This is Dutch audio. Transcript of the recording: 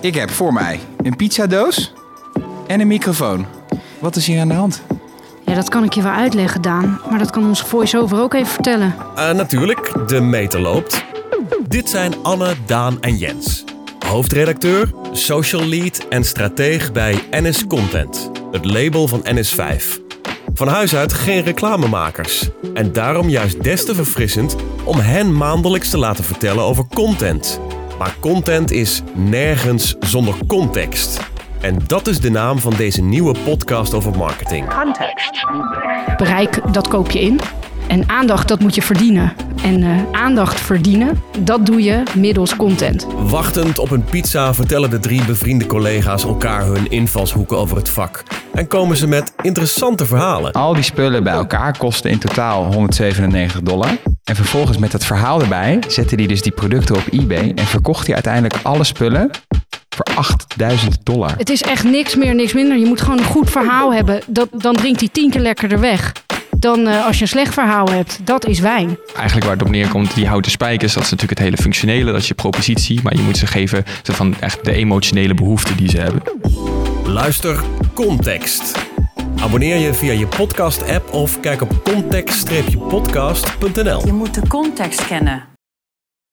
Ik heb voor mij een pizzadoos en een microfoon. Wat is hier aan de hand? Ja, dat kan ik je wel uitleggen, Daan. Maar dat kan onze voice-over ook even vertellen. Uh, natuurlijk, de meter loopt. Dit zijn Anne, Daan en Jens. Hoofdredacteur, social lead en strateeg bij NS Content. Het label van NS5. Van huis uit geen reclamemakers. En daarom juist des te verfrissend om hen maandelijks te laten vertellen over content. Maar content is nergens zonder context. En dat is de naam van deze nieuwe podcast over marketing. Context. Bereik, dat koop je in. En aandacht, dat moet je verdienen. En uh, aandacht verdienen, dat doe je middels content. Wachtend op een pizza vertellen de drie bevriende collega's elkaar hun invalshoeken over het vak. En komen ze met interessante verhalen. Al die spullen bij elkaar kosten in totaal 197 dollar. En vervolgens met het verhaal erbij zette hij dus die producten op eBay en verkocht hij uiteindelijk alle spullen voor 8000 dollar. Het is echt niks meer, niks minder. Je moet gewoon een goed verhaal hebben. Dat, dan drinkt hij tien keer lekkerder weg dan uh, als je een slecht verhaal hebt. Dat is wijn. Eigenlijk waar het op neerkomt, die houten spijkers, dat is natuurlijk het hele functionele, dat is je propositie. Maar je moet ze geven van echt de emotionele behoeften die ze hebben. Luister Context. Abonneer je via je podcast-app of kijk op context-podcast.nl. Je moet de context kennen.